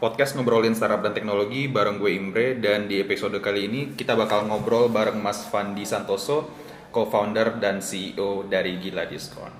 podcast ngobrolin startup dan teknologi bareng gue Imre dan di episode kali ini kita bakal ngobrol bareng Mas Fandi Santoso, co-founder dan CEO dari Gila Diskon.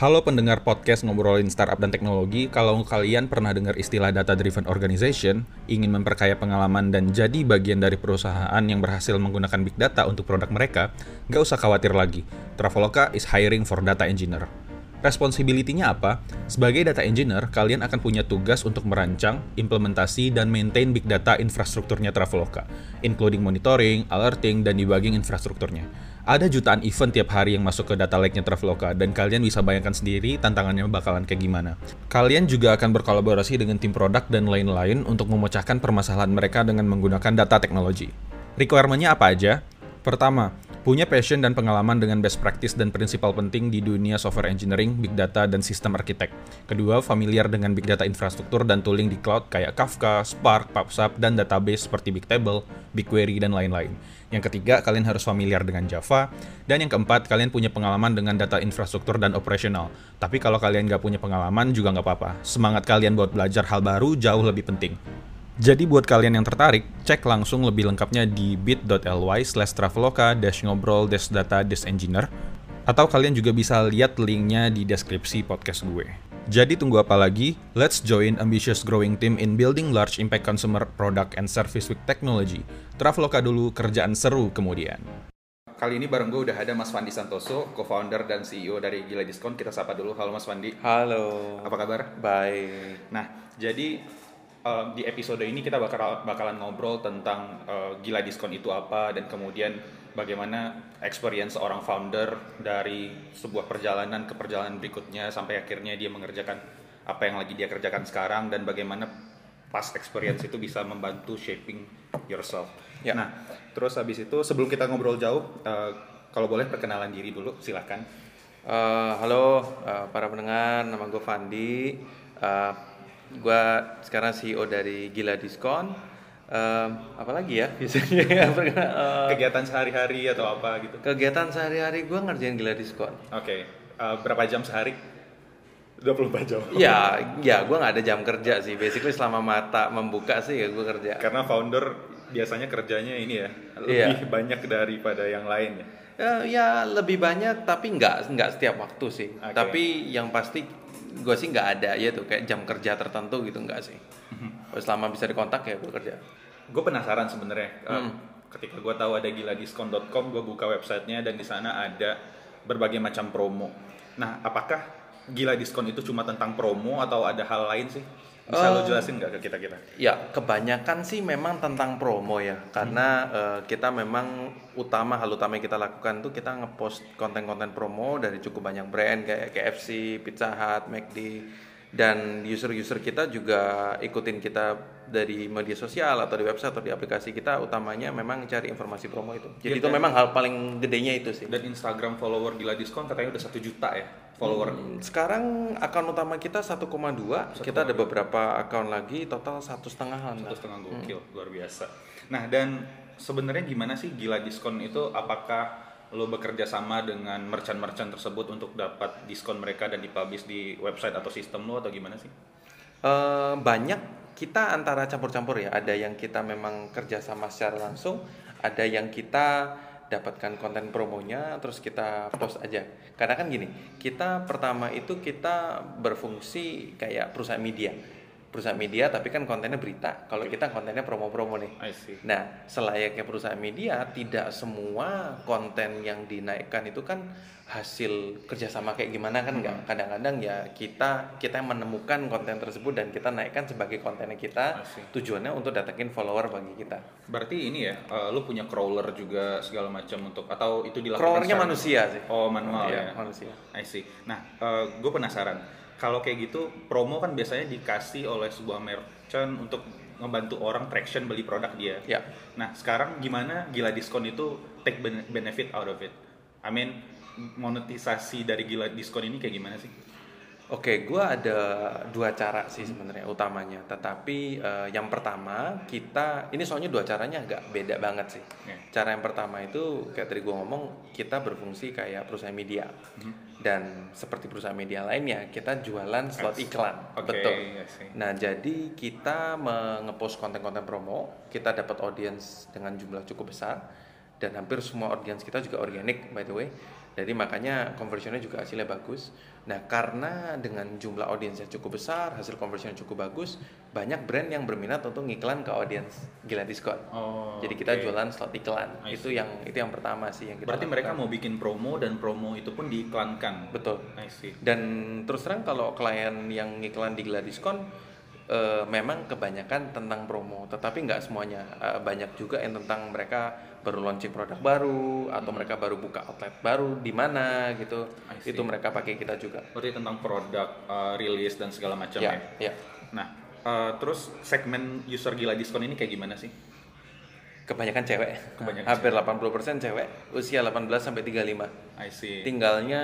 Halo pendengar podcast ngobrolin startup dan teknologi, kalau kalian pernah dengar istilah data driven organization, ingin memperkaya pengalaman dan jadi bagian dari perusahaan yang berhasil menggunakan big data untuk produk mereka, nggak usah khawatir lagi. Traveloka is hiring for data engineer. Responsibility-nya apa? Sebagai data engineer, kalian akan punya tugas untuk merancang, implementasi, dan maintain big data infrastrukturnya Traveloka, including monitoring, alerting, dan debugging infrastrukturnya. Ada jutaan event tiap hari yang masuk ke data lake-nya Traveloka, dan kalian bisa bayangkan sendiri tantangannya bakalan kayak gimana. Kalian juga akan berkolaborasi dengan tim produk dan lain-lain untuk memecahkan permasalahan mereka dengan menggunakan data teknologi. Requirement-nya apa aja? Pertama, punya passion dan pengalaman dengan best practice dan prinsipal penting di dunia software engineering, big data, dan sistem arsitek. Kedua, familiar dengan big data infrastruktur dan tooling di cloud kayak Kafka, Spark, PubSub, dan database seperti Bigtable, BigQuery, dan lain-lain. Yang ketiga, kalian harus familiar dengan Java. Dan yang keempat, kalian punya pengalaman dengan data infrastruktur dan operasional. Tapi kalau kalian nggak punya pengalaman juga nggak apa-apa. Semangat kalian buat belajar hal baru jauh lebih penting. Jadi buat kalian yang tertarik, cek langsung lebih lengkapnya di bit.ly slash traveloka dash ngobrol dash data dash engineer atau kalian juga bisa lihat linknya di deskripsi podcast gue. Jadi tunggu apa lagi? Let's join ambitious growing team in building large impact consumer product and service with technology. Traveloka dulu, kerjaan seru kemudian. Kali ini bareng gue udah ada Mas Fandi Santoso, co-founder dan CEO dari Gila Diskon. Kita sapa dulu. Halo Mas Fandi. Halo. Apa kabar? Baik. Nah, jadi uh, di episode ini kita bakal bakalan ngobrol tentang uh, gila diskon itu apa dan kemudian bagaimana experience seorang founder dari sebuah perjalanan ke perjalanan berikutnya sampai akhirnya dia mengerjakan apa yang lagi dia kerjakan sekarang dan bagaimana past experience itu bisa membantu shaping yourself. Ya. Nah, terus habis itu sebelum kita ngobrol jauh, uh, kalau boleh perkenalan diri dulu, silahkan. Uh, halo uh, para pendengar, nama gue Fandi. Uh, gue sekarang CEO dari Gila Diskon. Uh, apalagi ya biasanya uh, kegiatan sehari-hari atau apa gitu? Kegiatan sehari-hari gue ngerjain Gila Diskon. Oke, okay. uh, berapa jam sehari? 24 jam. Ya, ya gue nggak ada jam kerja sih. Basically selama mata membuka sih ya gue kerja. Karena founder biasanya kerjanya ini ya lebih iya. banyak daripada yang lain ya. Uh, ya lebih banyak tapi nggak nggak setiap waktu sih. Okay. Tapi yang pasti gue sih nggak ada ya tuh kayak jam kerja tertentu gitu nggak sih mhm. selama bisa dikontak ya gue kerja gue penasaran sebenarnya hmm. ketika gue tahu ada giladiskon.com gue buka websitenya dan di sana ada berbagai macam promo nah apakah gila diskon itu cuma tentang promo atau ada hal lain sih bisa uh, lo jelasin nggak ke kita kita? Ya kebanyakan sih memang tentang promo ya, karena hmm. uh, kita memang utama hal utama yang kita lakukan tuh kita ngepost konten-konten promo dari cukup banyak brand kayak KFC, Pizza Hut, McD, dan user-user kita juga ikutin kita dari media sosial atau di website atau di aplikasi kita utamanya memang cari informasi promo itu. Jadi ya, itu memang hal paling gedenya itu sih. Dan Instagram follower gila diskon katanya udah satu juta ya follower? Hmm, sekarang akun utama kita 1,2. Kita ada beberapa akun lagi total satu setengahan. Satu setengah gokil, hmm. luar biasa. Nah dan sebenarnya gimana sih gila diskon itu? Apakah lo bekerja sama dengan merchant-merchant tersebut untuk dapat diskon mereka dan dipublish di website atau sistem lo atau gimana sih? Uh, banyak kita antara campur-campur ya. Ada yang kita memang kerja sama secara langsung, ada yang kita dapatkan konten promonya terus kita post aja. Karena kan gini kita pertama itu kita berfungsi kayak perusahaan media perusahaan media tapi kan kontennya berita. Kalau kita kontennya promo-promo nih. Nah, selayaknya perusahaan media tidak semua konten yang dinaikkan itu kan hasil kerjasama kayak gimana kan enggak. Hmm. Kadang-kadang ya kita kita menemukan konten tersebut dan kita naikkan sebagai kontennya kita. Tujuannya untuk datengin follower bagi kita. Berarti ini ya, uh, lu punya crawler juga segala macam untuk atau itu dilakukan? Crawlernya manusia sih. Oh manual iya, ya. Manusia. I see. Nah, uh, gue penasaran kalau kayak gitu promo kan biasanya dikasih oleh sebuah merchant untuk ngebantu orang traction beli produk dia. Ya. Nah sekarang gimana gila diskon itu take benefit out of it? I mean monetisasi dari gila diskon ini kayak gimana sih? Oke, gua ada dua cara sih sebenarnya utamanya. Tetapi eh, yang pertama kita ini soalnya dua caranya agak beda banget sih. Oke. Cara yang pertama itu kayak tadi gua ngomong kita berfungsi kayak perusahaan media dan seperti perusahaan media lainnya kita jualan slot iklan. Oke, Betul. I see. Nah jadi kita mengepost konten-konten promo, kita dapat audience dengan jumlah cukup besar dan hampir semua audience kita juga organik by the way. Jadi makanya conversionnya juga hasilnya bagus. Nah karena dengan jumlah audience yang cukup besar, hasil conversion cukup bagus, banyak brand yang berminat untuk ngiklan ke audience gila diskon. Oh, Jadi kita oke. jualan slot iklan. Itu yang itu yang pertama sih yang kita. Berarti mereka lakukan. mau bikin promo dan promo itu pun diiklankan. betul. I see. Dan terus terang kalau klien yang ngiklan di Gila Diskon eh, memang kebanyakan tentang promo, tetapi nggak semuanya. Eh, banyak juga yang tentang mereka baru launching produk baru atau mereka baru buka outlet baru di mana gitu. Itu mereka pakai kita juga. Berarti tentang produk, uh, rilis dan segala macam ya. Ya, ya. Nah, uh, terus segmen user gila diskon ini kayak gimana sih? Kebanyakan cewek. Kebanyakan Hampir 80% cewek usia 18 sampai 35. I see. Tinggalnya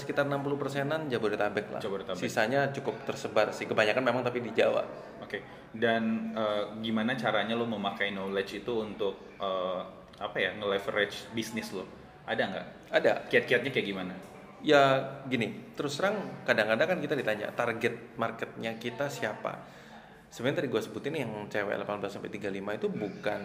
sekitar 60 persenan Jabodetabek lah. Jabodetabek. Sisanya cukup tersebar sih. Kebanyakan memang tapi di Jawa. Oke. Dan uh, gimana caranya lo memakai knowledge itu untuk uh, apa ya nge-leverage bisnis lo? Ada nggak? Ada. Kiat-kiatnya kayak gimana? Ya gini, terus terang kadang-kadang kan kita ditanya target marketnya kita siapa. Sebenarnya tadi gue sebutin yang cewek 18 sampai 35 itu bukan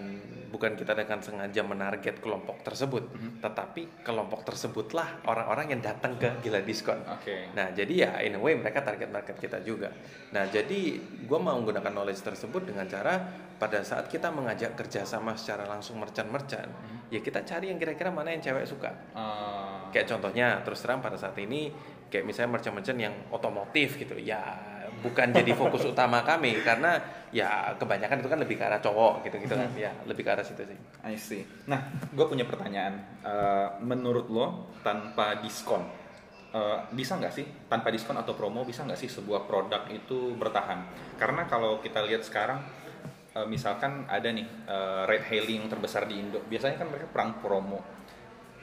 bukan kita dengan sengaja menarget kelompok tersebut, tetapi kelompok tersebutlah orang-orang yang datang ke gila diskon. Oke. Nah, jadi ya in a way mereka target market kita juga. Nah, jadi gue mau menggunakan knowledge tersebut dengan cara pada saat kita mengajak kerjasama secara langsung merchant-merchant, ya kita cari yang kira-kira mana yang cewek suka. Uh, Kayak contohnya terus terang pada saat ini kayak misalnya merchant-merchant yang otomotif gitu ya bukan jadi fokus utama kami karena ya kebanyakan itu kan lebih ke arah cowok gitu gitu kan ya lebih ke arah situ sih. I see. Nah, gue punya pertanyaan. Uh, menurut lo tanpa diskon, uh, bisa nggak sih tanpa diskon atau promo bisa nggak sih sebuah produk itu bertahan? Karena kalau kita lihat sekarang, uh, misalkan ada nih uh, ride hailing yang terbesar di Indo, biasanya kan mereka perang promo.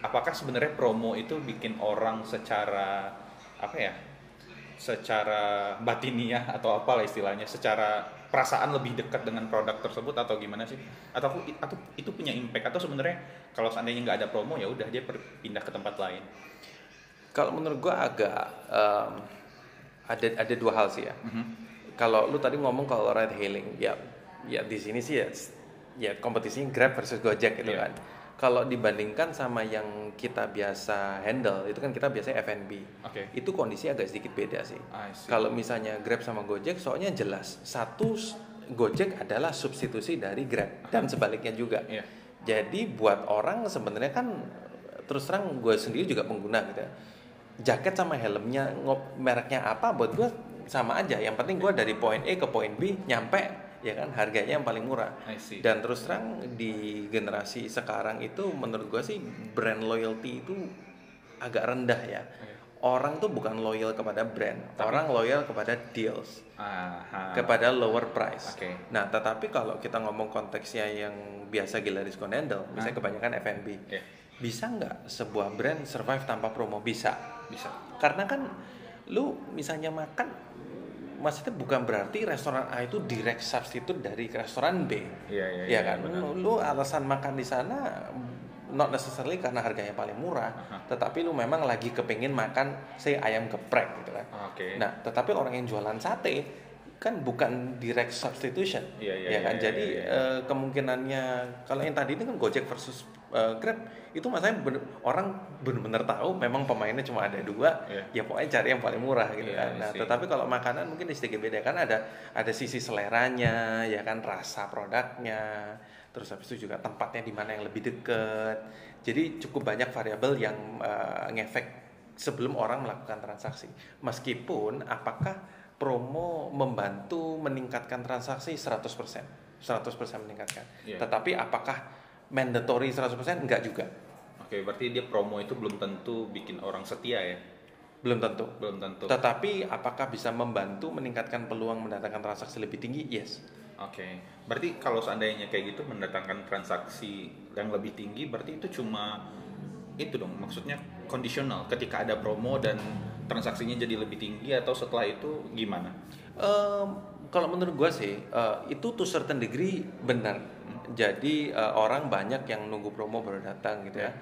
Apakah sebenarnya promo itu bikin orang secara apa ya? Secara batiniah atau apa lah istilahnya, secara perasaan lebih dekat dengan produk tersebut atau gimana sih? Atau atau itu punya impact atau sebenarnya kalau seandainya nggak ada promo ya udah dia pindah ke tempat lain. Kalau menurut gua agak em, ada ada dua hal sih ya. Kalau lu tadi ngomong kalau ride hailing, ya ya di sini sih ya ya kompetisinya Grab versus Gojek gitu Iya. kan. Kalau dibandingkan sama yang kita biasa handle, itu kan kita biasanya F&B. Oke. Itu kondisi agak sedikit beda sih. Kalau misalnya Grab sama Gojek, soalnya jelas satu Gojek adalah substitusi dari Grab dan sebaliknya juga. Iya. Jadi buat orang sebenarnya kan terus terang gue sendiri juga pengguna gitu. ya. Jaket sama helmnya mereknya apa buat gue sama aja. Yang penting gue dari poin A ke poin B nyampe ya kan harganya yang paling murah. Dan terus terang di generasi sekarang itu menurut gue sih brand loyalty itu agak rendah ya. Orang tuh bukan loyal kepada brand, orang loyal kepada deals Aha. kepada lower price. Oke. Nah, tetapi kalau kita ngomong konteksnya yang biasa gila diskon handle, misalnya kebanyakan F&B, Iya. bisa nggak sebuah brand survive tanpa promo? Bisa. bisa. Karena kan lu misalnya makan, maksudnya bukan berarti restoran A itu direct substitute dari restoran B. Iya, iya, Ya iya, kan? benar. Lu alasan makan di sana not necessarily karena harganya paling murah, Aha. tetapi lu memang lagi kepingin makan say ayam geprek gitu kan. Oke. Nah, tetapi orang yang jualan sate kan bukan direct substitution, Iya, iya, ya kan? iya, Jadi iya, iya. eh, kemungkinannya kalau yang tadi ini kan Gojek versus eh, Grab itu masanya bener- orang benar-benar tahu memang pemainnya cuma ada dua, Iya. ya pokoknya cari yang paling murah gitu Iya, kan. Nah, see. tetapi kalau makanan mungkin sedikit beda kan ada ada sisi seleranya, ya kan rasa produknya, terus habis itu juga tempatnya di mana yang lebih deket. Jadi cukup banyak variabel yang eh, ngefek sebelum orang melakukan transaksi. Meskipun apakah promo membantu meningkatkan transaksi 100%. 100% meningkatkan. Iya. Tetapi apakah mandatory 100% enggak juga. Oke, berarti dia promo itu belum tentu bikin orang setia ya. Belum tentu. Belum tentu. Tetapi apakah bisa membantu meningkatkan peluang mendatangkan transaksi lebih tinggi? Yes. Oke. Berarti kalau seandainya kayak gitu mendatangkan transaksi yang lebih tinggi berarti itu cuma itu dong maksudnya kondisional ketika ada promo dan transaksinya jadi lebih tinggi atau setelah itu gimana? Um, kalau menurut gue sih uh, itu to certain degree benar. Jadi uh, orang banyak yang nunggu promo baru datang gitu ya.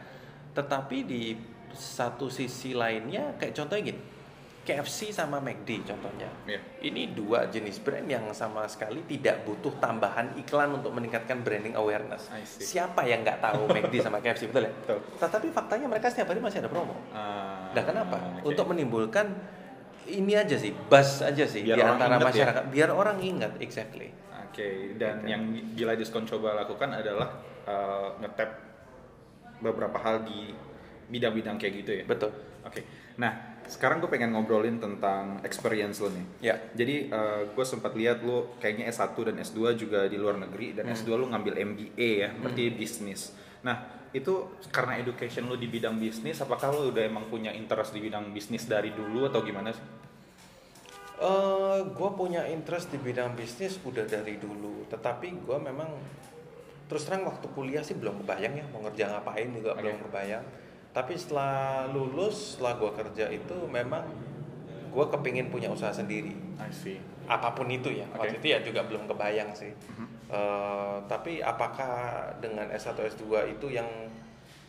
Tetapi di satu sisi lainnya kayak contohnya gini. KFC sama McD contohnya. Iya. Ini dua jenis brand yang sama sekali tidak butuh tambahan iklan untuk meningkatkan branding awareness. Siapa yang nggak tahu McD sama KFC betul ya? Betul. Tetapi faktanya mereka setiap hari masih ada promo. Ah, Nah kenapa? oke. Untuk menimbulkan ini aja sih, buzz aja sih Biar di antara ya? masyarakat, biar orang ingat exactly. Oke, dan yang gila diskon coba lakukan adalah uh, ngetap beberapa hal di bidang-bidang kayak gitu ya. Betul. Oke, nah sekarang gue pengen ngobrolin tentang experience lo nih. Ya. Jadi gue sempat lihat lo kayaknya S1 dan S2 juga di luar negeri dan S2 lo ngambil MBA ya, berarti bisnis. Nah itu karena education lo di bidang bisnis, apakah lo udah emang punya interest di bidang bisnis dari dulu atau gimana sih? Eh, gue punya interest di bidang bisnis udah dari dulu, tetapi gue memang terus terang waktu kuliah sih belum kebayang ya mau ngerja ngapain juga Oke. belum kebayang. Tapi setelah lulus, setelah gue kerja itu memang gue kepingin punya usaha sendiri. I see. apa pun itu ya Oke. waktu itu ya juga belum kebayang sih Eh, tapi apakah dengan S1 S2 itu yang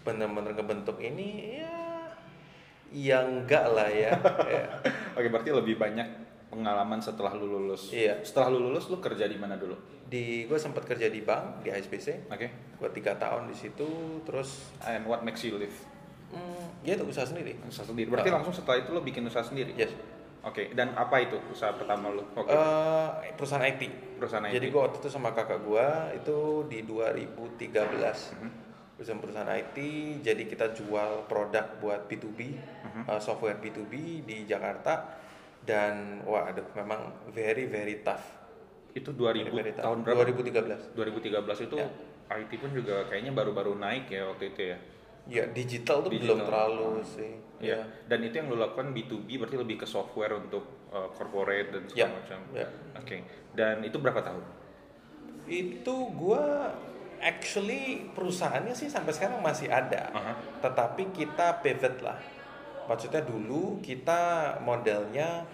benar-benar ngebentuk ini ya ya enggak lah ya, Ya. Oke, berarti lebih banyak pengalaman setelah lu lulus. Iya. Setelah lu lulus, lu kerja di mana dulu? di gue sempat kerja di bank di HSBC Oke. gue tiga tahun di situ terus And what makes you leave? Hmm, ya itu usaha sendiri Usaha sendiri. Berarti Ah. langsung setelah itu lu bikin usaah sendiri? yes Oke, dan apa itu usaha pertama lu? Oke. Eh, perusahaan IT Perusahaan IT. jadi gue waktu itu sama kakak gue itu di 2013 Mhm. perusahaan perusahaan IT jadi kita jual produk buat B2B Mhm. uh, software B2B di Jakarta dan wah aduh memang very very tough itu 2000 Very, very tough. tahun berapa? 2013 2013 itu Ya. IT pun juga kayaknya baru-baru naik ya waktu itu ya. Ya digital tuh Digital. belum terlalu sih Iya. ya Dan itu yang lu lakukan B2B berarti lebih ke software untuk uh, corporate dan Ya, segala macam. ya. Oke. Dan itu berapa tahun? itu gua actually perusahaannya sih sampai sekarang masih ada Aha. tetapi kita pivot lah maksudnya dulu kita modelnya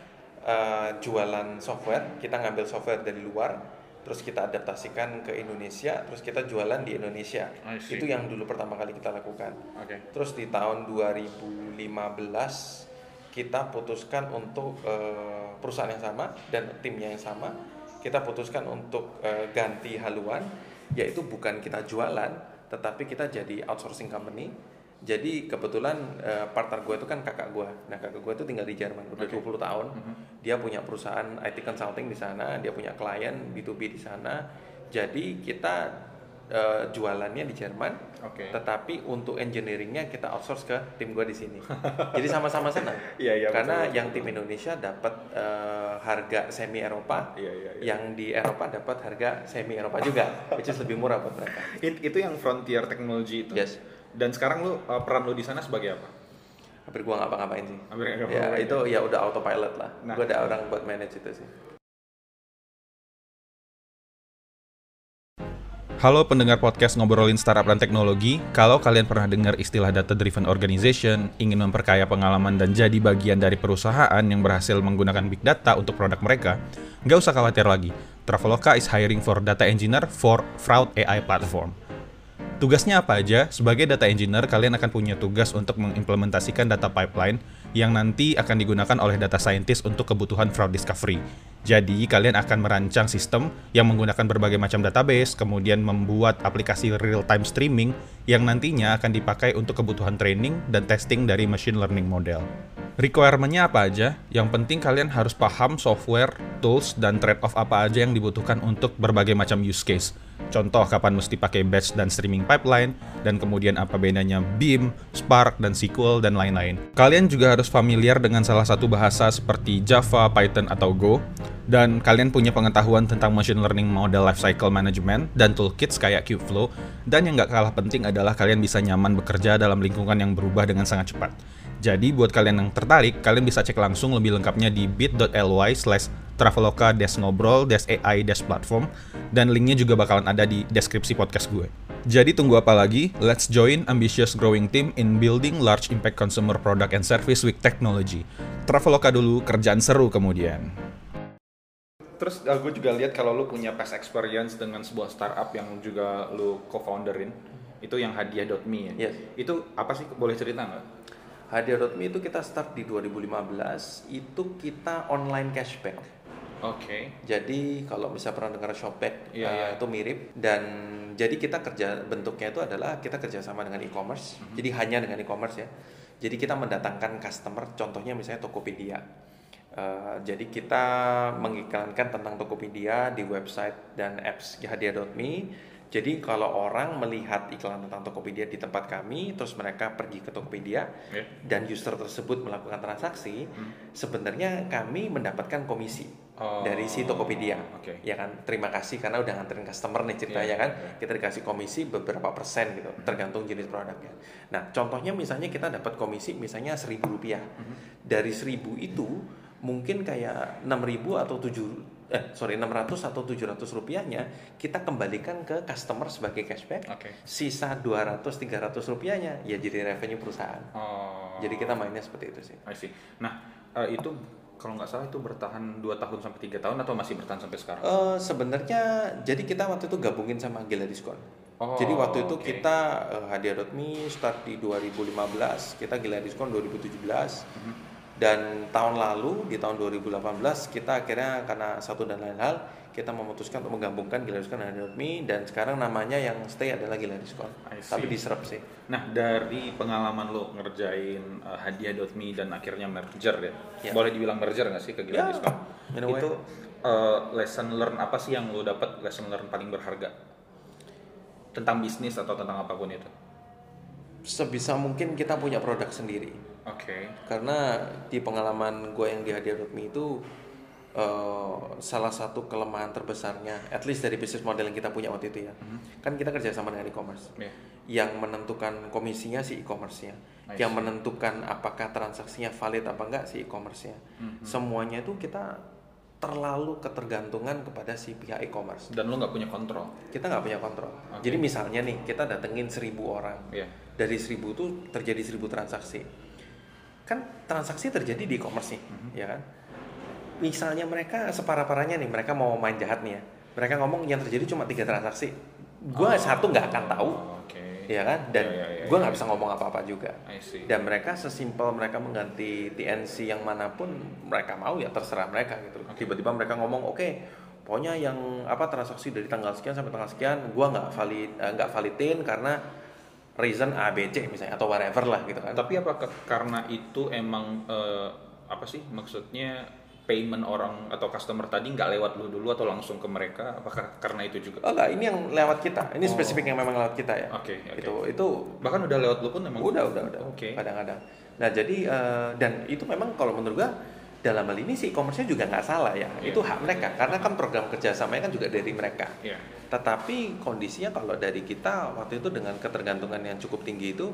uh, jualan software kita ngambil software dari luar terus kita adaptasikan ke Indonesia terus kita jualan di Indonesia. Itu yang dulu pertama kali kita lakukan. Oke. terus di tahun 2015 kita putuskan untuk uh, perusahaan yang sama dan timnya yang sama kita putuskan untuk uh, ganti haluan yaitu bukan kita jualan tetapi kita jadi outsourcing company jadi kebetulan uh, partner gue itu kan kakak gue nah kakak gue itu tinggal di Jerman udah Oke. 20 tahun dia punya perusahaan IT consulting di sana dia punya klien B2B di sana jadi kita uh, jualannya di Jerman Oke. tetapi untuk engineeringnya kita outsource ke tim gue di sini. Jadi sama-sama senang. Iya, iya, Karena betul, yang betul. tim Indonesia dapat eh, harga semi Eropa, Iya, iya, iya. yang di Eropa dapat harga semi Eropa juga, which is lebih murah buat mereka. It- itu yang frontier technology itu. Yes. Dan sekarang lu uh, peran lu di sana sebagai apa? Hampir gua nggak apa-ngapain sih. Hampir nggak Ya itu ya udah autopilot lah. Nah. Gua ada orang buat manage itu sih. Halo pendengar podcast ngobrolin startup dan teknologi. Kalau kalian pernah dengar istilah data driven organization, ingin memperkaya pengalaman dan jadi bagian dari perusahaan yang berhasil menggunakan big data untuk produk mereka, nggak usah khawatir lagi. Traveloka is hiring for data engineer for fraud AI platform. Tugasnya apa aja? Sebagai data engineer, kalian akan punya tugas untuk mengimplementasikan data pipeline yang nanti akan digunakan oleh data scientist untuk kebutuhan fraud discovery. Jadi, kalian akan merancang sistem yang menggunakan berbagai macam database, kemudian membuat aplikasi real-time streaming yang nantinya akan dipakai untuk kebutuhan training dan testing dari machine learning model. Requirement-nya apa aja? Yang penting kalian harus paham software, tools, dan trade-off apa aja yang dibutuhkan untuk berbagai macam use case. Contoh kapan mesti pakai batch dan streaming pipeline, dan kemudian apa bedanya Beam, Spark, dan SQL, dan lain-lain. Kalian juga harus familiar dengan salah satu bahasa seperti Java, Python, atau Go, dan kalian punya pengetahuan tentang machine learning model lifecycle management dan toolkits kayak Kubeflow, dan yang nggak kalah penting adalah kalian bisa nyaman bekerja dalam lingkungan yang berubah dengan sangat cepat. Jadi buat kalian yang tertarik, kalian bisa cek langsung lebih lengkapnya di bit.ly slash traveloka ngobrol ai platform dan linknya juga bakalan ada di deskripsi podcast gue. Jadi tunggu apa lagi? Let's join ambitious growing team in building large impact consumer product and service with technology. Traveloka dulu, kerjaan seru kemudian. Terus uh, gue juga lihat kalau lu punya past experience dengan sebuah startup yang juga lu co-founderin, itu yang hadiah.me ya. Yes. Itu apa sih? Boleh cerita nggak? Hadiah.me itu kita start di 2015, itu kita online cashback. Oke. Jadi kalau bisa pernah dengar Shopback Iya, eh, iya. itu mirip dan jadi kita kerja bentuknya itu adalah kita kerjasama dengan e-commerce. Mhm. Jadi hanya dengan e-commerce ya. Jadi kita mendatangkan customer, contohnya misalnya Tokopedia. Eh, jadi kita mengiklankan tentang Tokopedia di website dan apps hadiah.me. Jadi kalau orang melihat iklan tentang Tokopedia di tempat kami, terus mereka pergi ke Tokopedia Ya. dan user tersebut melakukan transaksi, sebenarnya kami mendapatkan komisi Oh, dari si Tokopedia. oke. Ya kan, terima kasih karena udah nganterin customer nih ceritanya Iya, kan. iya. Kita dikasih komisi beberapa persen gitu, tergantung jenis produknya. Nah, contohnya misalnya kita dapat komisi misalnya seribu rupiah. Dari seribu itu mungkin kayak 6000 atau 7 eh sorry 600 atau 700 rupiahnya kita kembalikan ke customer sebagai cashback. Oke. Sisa 200 300 rupiahnya ya jadi revenue perusahaan. Oh. Jadi kita mainnya seperti itu sih. I see. Nah, eh, itu kalau nggak salah itu bertahan 2 tahun sampai 3 tahun atau masih bertahan sampai sekarang? Eh, sebenarnya jadi kita waktu itu gabungin sama Gila Diskon. Oh, jadi waktu itu oke. kita eh, hadiah.me start di 2015, kita Gila Diskon 2017. Mhm. Dan tahun lalu di tahun 2018 kita akhirnya karena satu dan lain hal kita memutuskan untuk menggabungkan Gila Diskon dan hadiah.me dan sekarang namanya yang stay adalah Gila Diskon. I see. Tapi diserap sih. Nah, dari pengalaman lo ngerjain uh, hadiah.me dan akhirnya merger ya, Ya. boleh dibilang merger nggak sih ke Gila Ya, way. Itu uh, lesson learn apa sih yang lo dapat lesson learn paling berharga tentang bisnis atau tentang apa pun itu? Sebisa mungkin kita punya produk sendiri. Oke. karena di pengalaman gue yang di hadiah.me itu eh, salah satu kelemahan terbesarnya at least dari bisnis model yang kita punya waktu itu ya. Kan kita kerjasama dengan e-commerce. Iya. yang menentukan komisinya si e-commerce-nya. Yang menentukan apakah transaksinya valid apa enggak si e-commerce-nya. Semuanya itu kita terlalu ketergantungan kepada si pihak e-commerce. Dan lo nggak punya kontrol. kita nggak punya kontrol. Oke. jadi misalnya nih kita datengin seribu orang. Iya. dari seribu itu terjadi seribu transaksi kan transaksi terjadi di e-commerce nih Mhm. ya kan misalnya mereka separah-parahnya nih mereka mau main jahat nih ya mereka ngomong yang terjadi cuma tiga transaksi gue satu nggak akan tahu Oh, Oke. ya kan dan Iya, iya, iya, gue iya. nggak bisa ngomong apa-apa juga I see. dan mereka sesimpel mereka mengganti TNC yang mana pun mereka mau ya terserah mereka gitu tiba-tiba mereka ngomong oke pokoknya yang apa transaksi dari tanggal sekian sampai tanggal sekian gua nggak valid eh, nggak validin karena reason A B C misalnya atau whatever lah gitu kan Tapi apakah karena itu emang eh, apa sih maksudnya payment orang atau customer tadi nggak lewat lu dulu atau langsung ke mereka? Apakah karena itu juga? oh enggak ini yang lewat kita ini Oh. spesifik yang memang lewat kita ya Oke, oke. itu itu Bahkan udah lewat lu pun emang udah udah udah Oke. kadang-kadang nah jadi eh, dan itu memang kalau menurut gua dalam hal ini si e-commerce-nya juga nggak salah ya Iya. itu hak mereka karena kan program kerjasamanya kan juga dari mereka Iya. Tetapi kondisinya kalau dari kita waktu itu dengan ketergantungan yang cukup tinggi itu,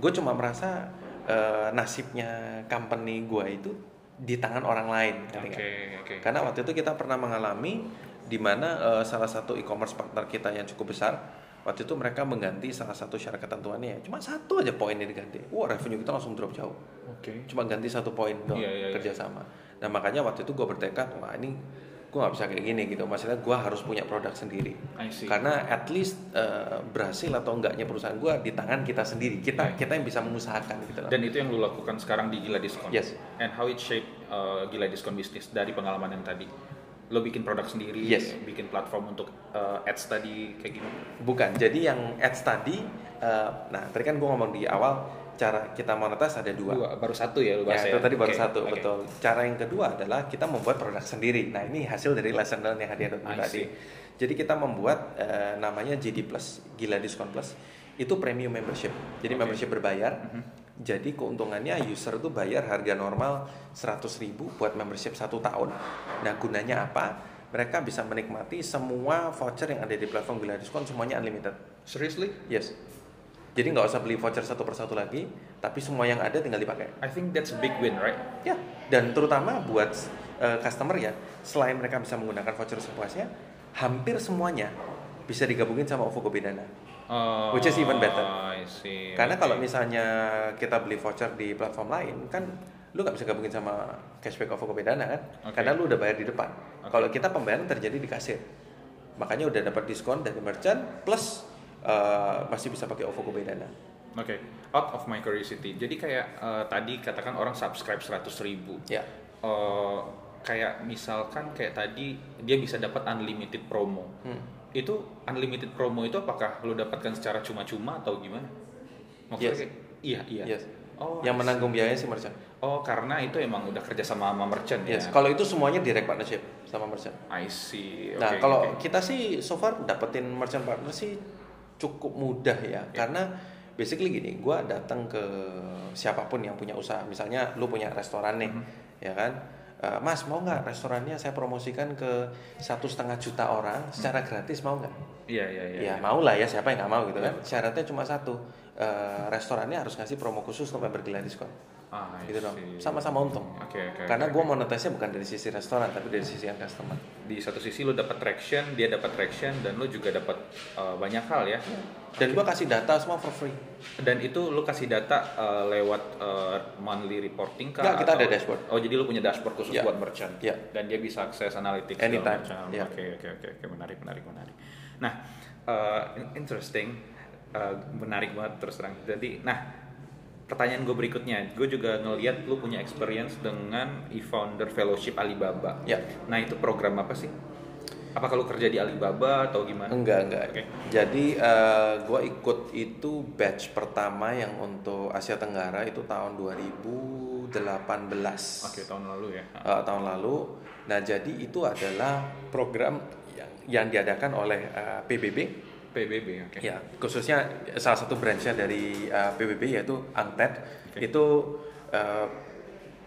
gue cuma merasa eh, nasibnya company gue itu di tangan orang lain. nggak? oke. Karena waktu itu kita pernah mengalami di mana eh, salah satu e-commerce partner kita yang cukup besar, waktu itu mereka mengganti salah satu syarat ketentuannya, cuma satu aja poin yang diganti. Wah revenue kita langsung drop jauh Oke. cuma ganti satu poin doang Iya, iya, iya. kerjasama. Nah makanya waktu itu gue bertekad, wah ini gue nggak bisa kayak gini gitu. Maksudnya gue harus punya produk sendiri. I see. Karena at least eh, berhasil atau enggaknya perusahaan gue di tangan kita sendiri. Kita Iya. kita yang bisa mengusahakan gitu. loh. Dan itu yang lu lakukan sekarang di Gila Diskon. Yes. And how it shape uh, Gila Diskon bisnis dari pengalaman yang tadi. Lo bikin produk sendiri, Yes. bikin platform untuk uh, ads tadi kayak gimana? Bukan. Jadi yang ads tadi, eh, nah tadi kan gue ngomong di awal cara kita monetize ada dua. Dua, baru satu ya lu Ya, bahas itu tadi baru Oke, satu, oke. betul. Cara yang kedua adalah kita membuat produk sendiri. Nah, ini hasil dari lesson learn yang hadiah tadi. Jadi kita membuat eh, namanya GD Plus, Gila Diskon Plus. Itu premium membership. Jadi Oke. membership berbayar. Mhm. Jadi keuntungannya user tuh bayar harga normal 100.000 ribu buat membership satu tahun. Nah, gunanya apa? Mereka bisa menikmati semua voucher yang ada di platform Gila Diskon semuanya unlimited. Seriously? Yes. Jadi nggak usah beli voucher satu persatu lagi, tapi semua yang ada tinggal dipakai. I think that's a big win, right? Ya, dan terutama buat uh, customer ya, selain mereka bisa menggunakan voucher sepuasnya, hampir semuanya bisa digabungin sama OVO Gobedana. Oh, Which is even better. I see. Karena kalau misalnya kita beli voucher di platform lain kan lu nggak bisa gabungin sama cashback OVO Gobedana kan? Oke. Karena lu udah bayar di depan. Oke. Kalau kita pembayaran terjadi di kasir. Makanya udah dapat diskon dari merchant plus eh, masih bisa pakai OVO Gobedana. Oke, out of my curiosity. Jadi kayak eh, tadi katakan orang subscribe 100 ribu. Ya. Eh, kayak misalkan kayak tadi dia bisa dapat unlimited promo. Hmm. Itu unlimited promo itu apakah lu dapatkan secara cuma-cuma atau gimana? Maksudnya Yes. kayak- iya iya. Yes. Oh, Yang menanggung biayanya si merchant. Oh, karena itu emang udah kerja sama sama merchant Yes. ya. Kalau itu semuanya direct partnership sama merchant. I see. Nah, Oke, kalau oke. kita sih so far dapetin merchant partner sih cukup mudah ya, karena basically gini, gua datang ke siapa pun yang punya usaha, misalnya lu punya restoran nih, ya kan, Eh, Mas mau nggak restorannya saya promosikan ke satu setengah juta orang secara gratis mau nggak? Iya iya iya. Ya mau lah ya siapa yang nggak mau gitu kan? Syaratnya cuma satu, eh, restorannya harus ngasih promo khusus untuk member gila diskon, Ah, gitu dong. Sama-sama untung. Oke oke. Karena oke, gua oke. monetasinya bukan dari sisi restoran tapi dari sisi yang customer. di satu sisi lu dapat traction, dia dapat traction dan lu juga dapat uh, banyak hal ya. Dan gua kasih data semua for free. Dan itu lu kasih data uh, lewat uh, monthly reporting kah? Nggak, kita atau- ada dashboard. Oh, jadi lu punya dashboard khusus Ya. buat merchant. Ya. Dan dia bisa akses analytics Anytime. Ya. Oke oke oke oke menarik menarik menarik. Nah, uh, interesting uh, menarik banget terus terang. Jadi, nah pertanyaan gue berikutnya, gue juga ngelihat lu punya experience dengan e-founder fellowship Alibaba. Ya. Nah itu program apa sih? Apakah lu kerja di Alibaba atau gimana? Enggak, enggak. Oke. Jadi eh, gua ikut itu batch pertama yang untuk Asia Tenggara itu tahun 2018. Oke tahun lalu ya. Eh, tahun lalu. Nah, jadi itu adalah program yang, yang diadakan oleh eh, PBB. PBB oke. Ya, khususnya salah satu branchnya dari eh, PBB yaitu Angtet. Oke. Itu eh,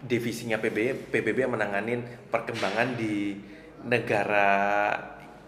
divisinya PBB, PBB yang menanganin perkembangan di negara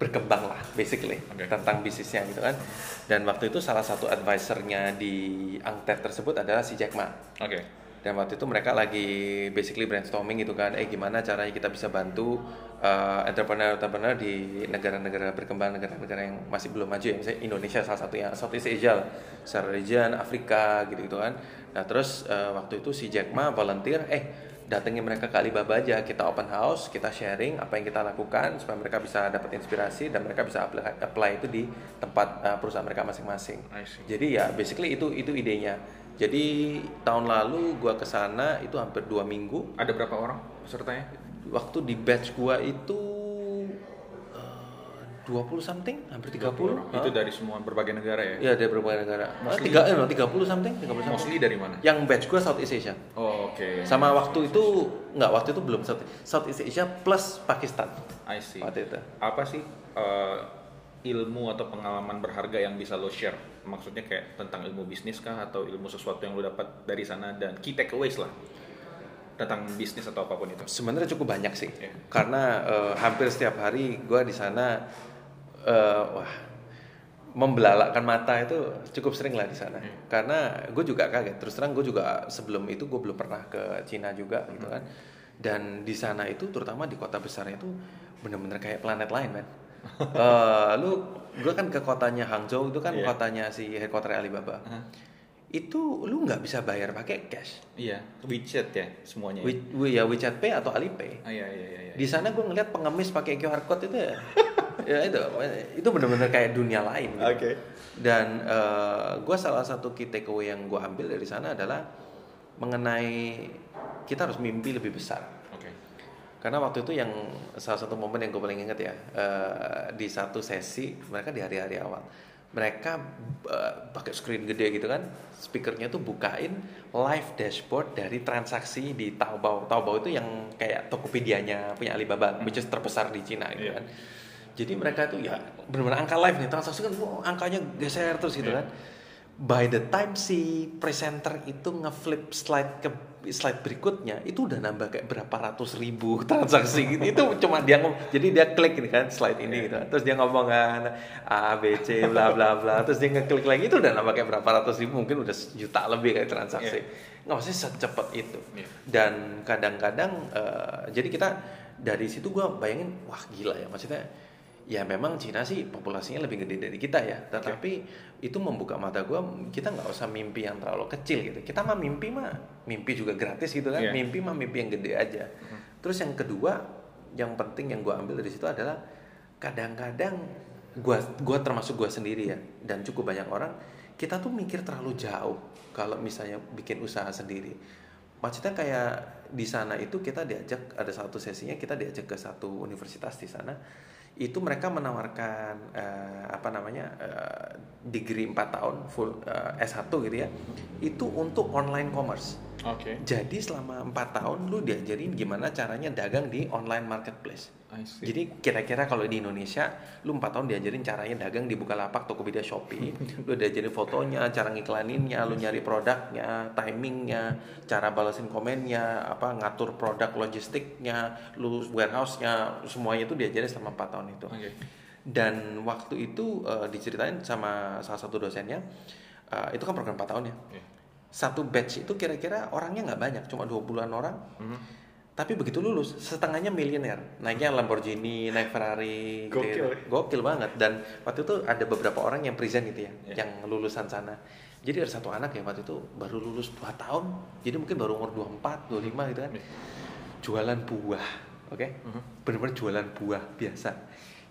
berkembang lah, basically Oke. tentang bisnisnya gitu kan. Dan waktu itu salah satu advisernya di Angtet tersebut adalah si Jack Ma. Oke. Dan waktu itu mereka lagi basically brainstorming gitu kan, eh gimana caranya kita bisa bantu uh, entrepreneur-entrepreneur di negara-negara berkembang, negara-negara yang masih belum maju ya, misalnya Indonesia salah satunya, Southeast Asia, secara region, Afrika gitu-gitu kan. Nah terus uh, waktu itu si Jack Ma volunteer, eh datengin mereka ke Alibaba aja, kita open house, kita sharing apa yang kita lakukan supaya mereka bisa dapat inspirasi dan mereka bisa apply, apply itu di tempat uh, perusahaan mereka masing-masing. Jadi ya basically itu itu idenya. Jadi tahun lalu gua ke sana itu hampir dua minggu. Ada berapa orang pesertanya? Waktu di batch gua itu eh, 20 something, hampir 30. orang. Hah? Itu dari semua berbagai negara ya? Ya dari berbagai negara. Mostly- tiga, eh, no, 30 something, 30 something. Mostly dari mana? Yang batch gua Southeast Asia. Oh, oke. Sama waktu itu nggak waktu itu belum South Southeast Asia plus Pakistan. I see. Waktu itu. Apa sih eh, ilmu atau pengalaman berharga yang bisa lo share? Maksudnya kayak tentang ilmu bisnis kah atau ilmu sesuatu yang lo dapat dari sana dan key takeaways lah tentang bisnis atau apa pun itu. Sebenarnya cukup banyak sih, Iya. karena eh, hampir setiap hari gue di sana, eh, wah, membelalakkan mata itu cukup sering lah di sana. Iya. Karena gue juga kaget. Terus terang gue juga sebelum itu gue belum pernah ke Cina juga gitu Hmm. kan. Dan di sana itu terutama di kota besarnya itu bener-bener kayak planet lain kan. Eh, lu, gue kan ke kotanya Hangzhou itu kan Iya. kotanya si headquarter Alibaba. Hah? Itu lu nggak bisa bayar pakai cash. Iya, WeChat ya semuanya. ya? We, we- ya WeChat Pay atau Alipay. Ah, iya, iya, iya, iya. Di sana gue ngeliat pengemis pakai QR code itu ya, ya itu itu bener-bener kayak dunia lain. gitu. Oke. Dan gue salah satu key takeaway yang gue ambil dari sana adalah mengenai kita harus mimpi lebih besar. Karena waktu itu yang salah satu momen yang gue paling inget ya eh, di satu sesi mereka di hari-hari awal mereka eh, pakai screen gede gitu kan speakernya tuh bukain live dashboard dari transaksi di Taobao Taobao itu yang kayak Tokopedia-nya punya Alibaba which is terbesar di Cina gitu Iya. kan jadi mereka tuh ya benar-benar angka live nih transaksi kan wah, angkanya geser terus gitu Iya. kan by the time si presenter itu ngeflip slide ke slide berikutnya itu udah nambah kayak berapa ratus ribu transaksi gitu. Itu cuma dia ngom jadi dia klik ini kan slide ini gitu. Kan. terus dia ngomong kan A B C bla bla bla. Terus dia ngeklik lagi itu udah nambah kayak berapa ratus ribu mungkin udah sejuta lebih kayak transaksi. Nggak maksudnya secepat itu. Iya. dan kadang-kadang eh, jadi kita dari situ gua bayangin wah gila ya maksudnya ya memang Cina sih populasinya lebih gede dari kita ya. Tetapi itu membuka mata gue kita nggak usah mimpi yang terlalu kecil gitu. Kita mah mimpi mah mimpi juga gratis gitu kan. Iya. mimpi mah mimpi yang gede aja. Terus yang kedua yang penting yang gue ambil dari situ adalah kadang-kadang gua gua termasuk gua sendiri ya dan cukup banyak orang kita tuh mikir terlalu jauh kalau misalnya bikin usaha sendiri. Maksudnya kayak di sana itu kita diajak ada satu sesinya kita diajak ke satu universitas di sana itu mereka menawarkan eh, apa namanya eh, degree 4 tahun full eh, S1 gitu ya. Itu untuk online commerce Oke. jadi selama empat tahun lu diajarin gimana caranya dagang di online marketplace jadi kira-kira kalau di Indonesia, lu 4 tahun diajarin caranya dagang di Bukalapak, Tokopedia, Shopee. lu diajarin fotonya, cara ngiklaninnya, lu nyari produknya, timingnya, cara balasin komennya, apa ngatur produk logistiknya, lu warehouse-nya, semuanya itu diajarin selama 4 tahun itu. Oke. Dan waktu itu eh, diceritain sama salah satu dosennya, eh, itu kan program 4 tahun ya. Oke. Satu batch itu kira-kira orangnya nggak banyak, cuma 20-an orang. Mhm. Tapi begitu lulus, setengahnya miliuner. Naiknya Lamborghini, naik Ferrari. gitu Gokil ya. ya. Gokil banget. Dan waktu itu ada beberapa orang yang present gitu ya, Iya. yang lulusan sana. Jadi ada satu anak ya waktu itu baru lulus 2 tahun. Jadi mungkin baru umur 24, 25 gitu kan. Iya. Jualan buah, oke? Mhm. Bener-bener jualan buah biasa.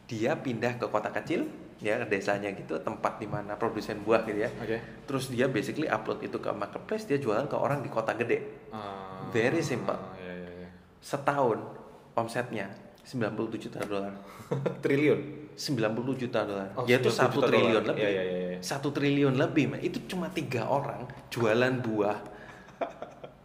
Dia pindah ke kota kecil, ya ke desanya gitu, tempat di mana produsen buah gitu ya. Oke. Terus dia basically upload itu ke marketplace, dia jualan ke orang di kota gede. Ah, Very simple. Iya, iya, iya. setahun omsetnya 97 juta dolar. Triliun. 90 juta dolar. Oh, Yaitu 90 satu juta triliun dolar. lebih. Iya, iya, iya. Satu triliun lebih, man. itu cuma tiga orang jualan buah.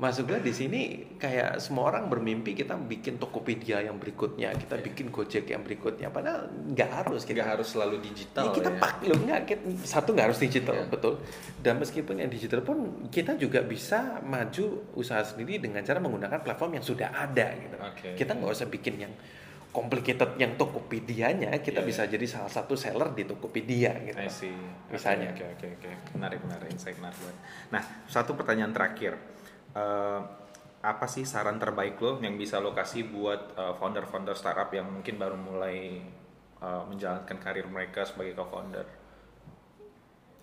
Masuk gue di sini kayak semua orang bermimpi kita bikin Tokopedia yang berikutnya, kita bikin Gojek yang berikutnya. Padahal nggak harus kita. Nggak harus selalu digital Ya, kita ya. pakai loh nggak kita- satu nggak harus digital Iya. betul dan meskipun yang digital pun kita juga bisa maju usaha sendiri dengan cara menggunakan platform yang sudah ada gitu Oke. kita nggak usah bikin yang complicated yang Tokopedia-nya kita Iya, bisa jadi salah satu seller di Tokopedia gitu I see. Misalnya. Oke, oke, oke. Menarik, menarik. Insight menarik. Nah, satu pertanyaan terakhir. Eh, apa sih saran terbaik lo yang bisa lo kasih buat eh, founder-founder startup yang mungkin baru mulai eh, menjalankan karir mereka sebagai co-founder?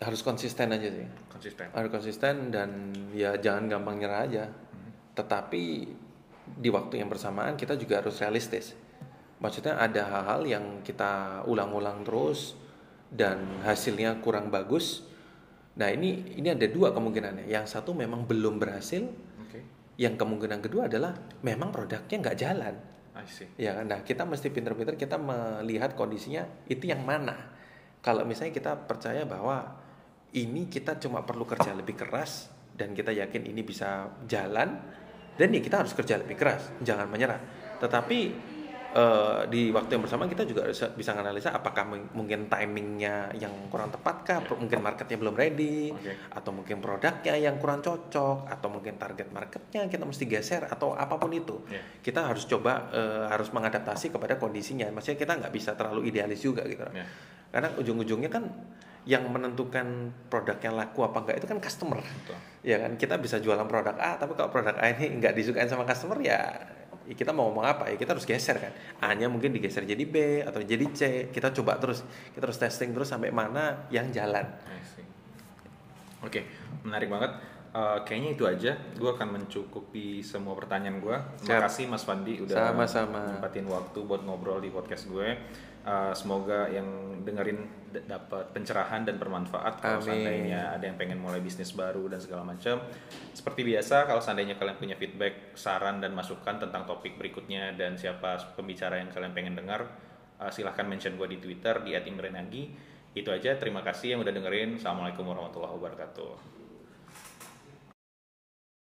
harus konsisten aja sih Konsisten. harus konsisten dan ya jangan gampang nyerah aja tetapi di waktu yang bersamaan kita juga harus realistis maksudnya ada hal-hal yang kita ulang-ulang terus dan hasilnya kurang bagus nah ini ini ada dua kemungkinannya yang satu memang belum berhasil Oke. yang kemungkinan kedua adalah memang produknya nggak jalan I see. Ya kan? Nah, kita mesti pinter-pinter kita melihat kondisinya itu yang mana. Kalau misalnya kita percaya bahwa ini kita cuma perlu kerja lebih keras dan kita yakin ini bisa jalan dan ya kita harus kerja lebih keras, jangan menyerah. Tetapi eh, di waktu yang bersama kita juga bisa, bisa menganalisa apakah mung- mungkin timingnya yang kurang tepat kah, Pro- mungkin marketnya belum ready, Oke. atau mungkin produknya yang kurang cocok, atau mungkin target marketnya kita mesti geser atau apa pun itu Iya. kita harus coba eh, harus mengadaptasi kepada kondisinya. Maksudnya kita nggak bisa terlalu idealis juga gitu. Iya. Karena ujung-ujungnya kan yang menentukan produknya laku apa enggak itu kan customer. Betul. Ya kan kita bisa jualan produk A tapi kalau produk A ini nggak disukain sama customer ya ya kita mau ngomong apa ya kita harus geser kan A-nya mungkin digeser jadi B atau jadi C kita coba terus kita terus testing terus sampai mana yang jalan. Oke, menarik banget. Eh, kayaknya itu aja. Gue akan mencukupi semua pertanyaan gue. Terima kasih Mas Fandi udah Sama-sama. nyempatin waktu buat ngobrol di podcast gue. Eh, semoga yang dengerin d- dapat pencerahan dan bermanfaat. Kalau Amin. seandainya ada yang pengen mulai bisnis baru dan segala macam. Seperti biasa, kalau seandainya kalian punya feedback, saran dan masukan tentang topik berikutnya dan siapa pembicara yang kalian pengen dengar, eh, silahkan mention gue di Twitter di @imrenagi. Itu aja. Terima kasih yang udah dengerin. Assalamualaikum warahmatullahi wabarakatuh.